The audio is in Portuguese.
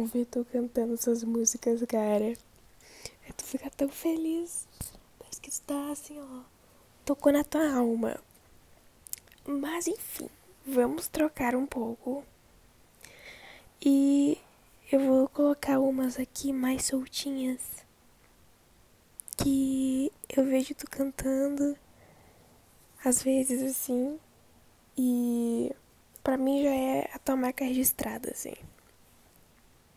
ouvir tu cantando essas músicas, cara. É tu ficar tão feliz. Parece que tu tá assim, ó. Tocou na tua alma. Mas enfim, vamos trocar um pouco. E eu vou colocar umas aqui mais soltinhas. Que eu vejo tu cantando. Às vezes assim. E pra mim já é a tua marca registrada, assim.